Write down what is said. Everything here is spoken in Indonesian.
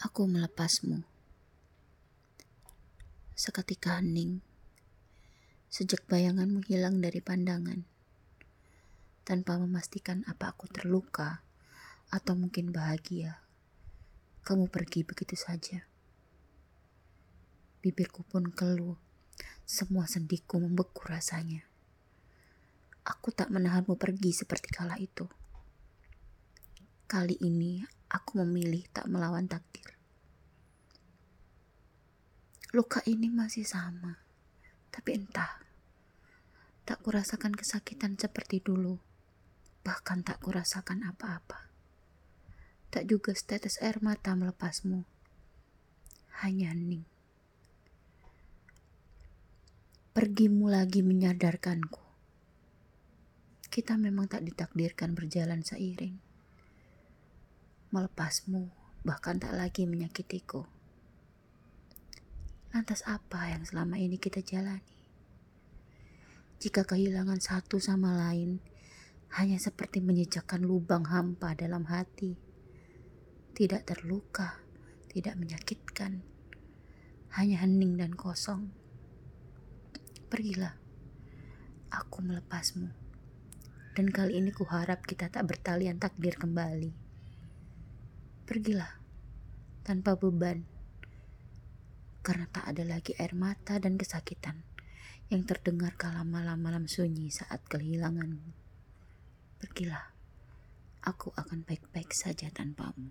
Aku melepasmu. Seketika hening, sejak bayanganmu hilang dari pandangan, tanpa memastikan apa aku terluka atau mungkin bahagia. Kamu pergi begitu saja. Bibirku pun keluh, semua sendiku membeku rasanya. Aku tak menahanmu pergi seperti kala itu. Kali ini aku memilih tak melawan takdir. Luka ini masih sama, tapi entah. Tak kurasakan kesakitan seperti dulu, bahkan tak kurasakan apa-apa. Tak juga setetes air mata melepasmu, hanya hening. Pergimu lagi menyadarkanku. Kita memang tak ditakdirkan berjalan seiring. Melepasmu bahkan tak lagi menyakitiku. Lantas apa yang selama ini kita jalani? Jika kehilangan satu sama lain hanya seperti menyejakan lubang hampa dalam hati, tidak terluka, tidak menyakitkan, hanya hening dan kosong. Pergilah, aku melepasmu. Dan kali ini kuharap kita tak bertalian takdir kembali. Pergilah, tanpa beban karena tak ada lagi air mata dan kesakitan yang terdengar kala malam-malam sunyi saat kehilanganmu. Pergilah, aku akan baik-baik saja tanpamu.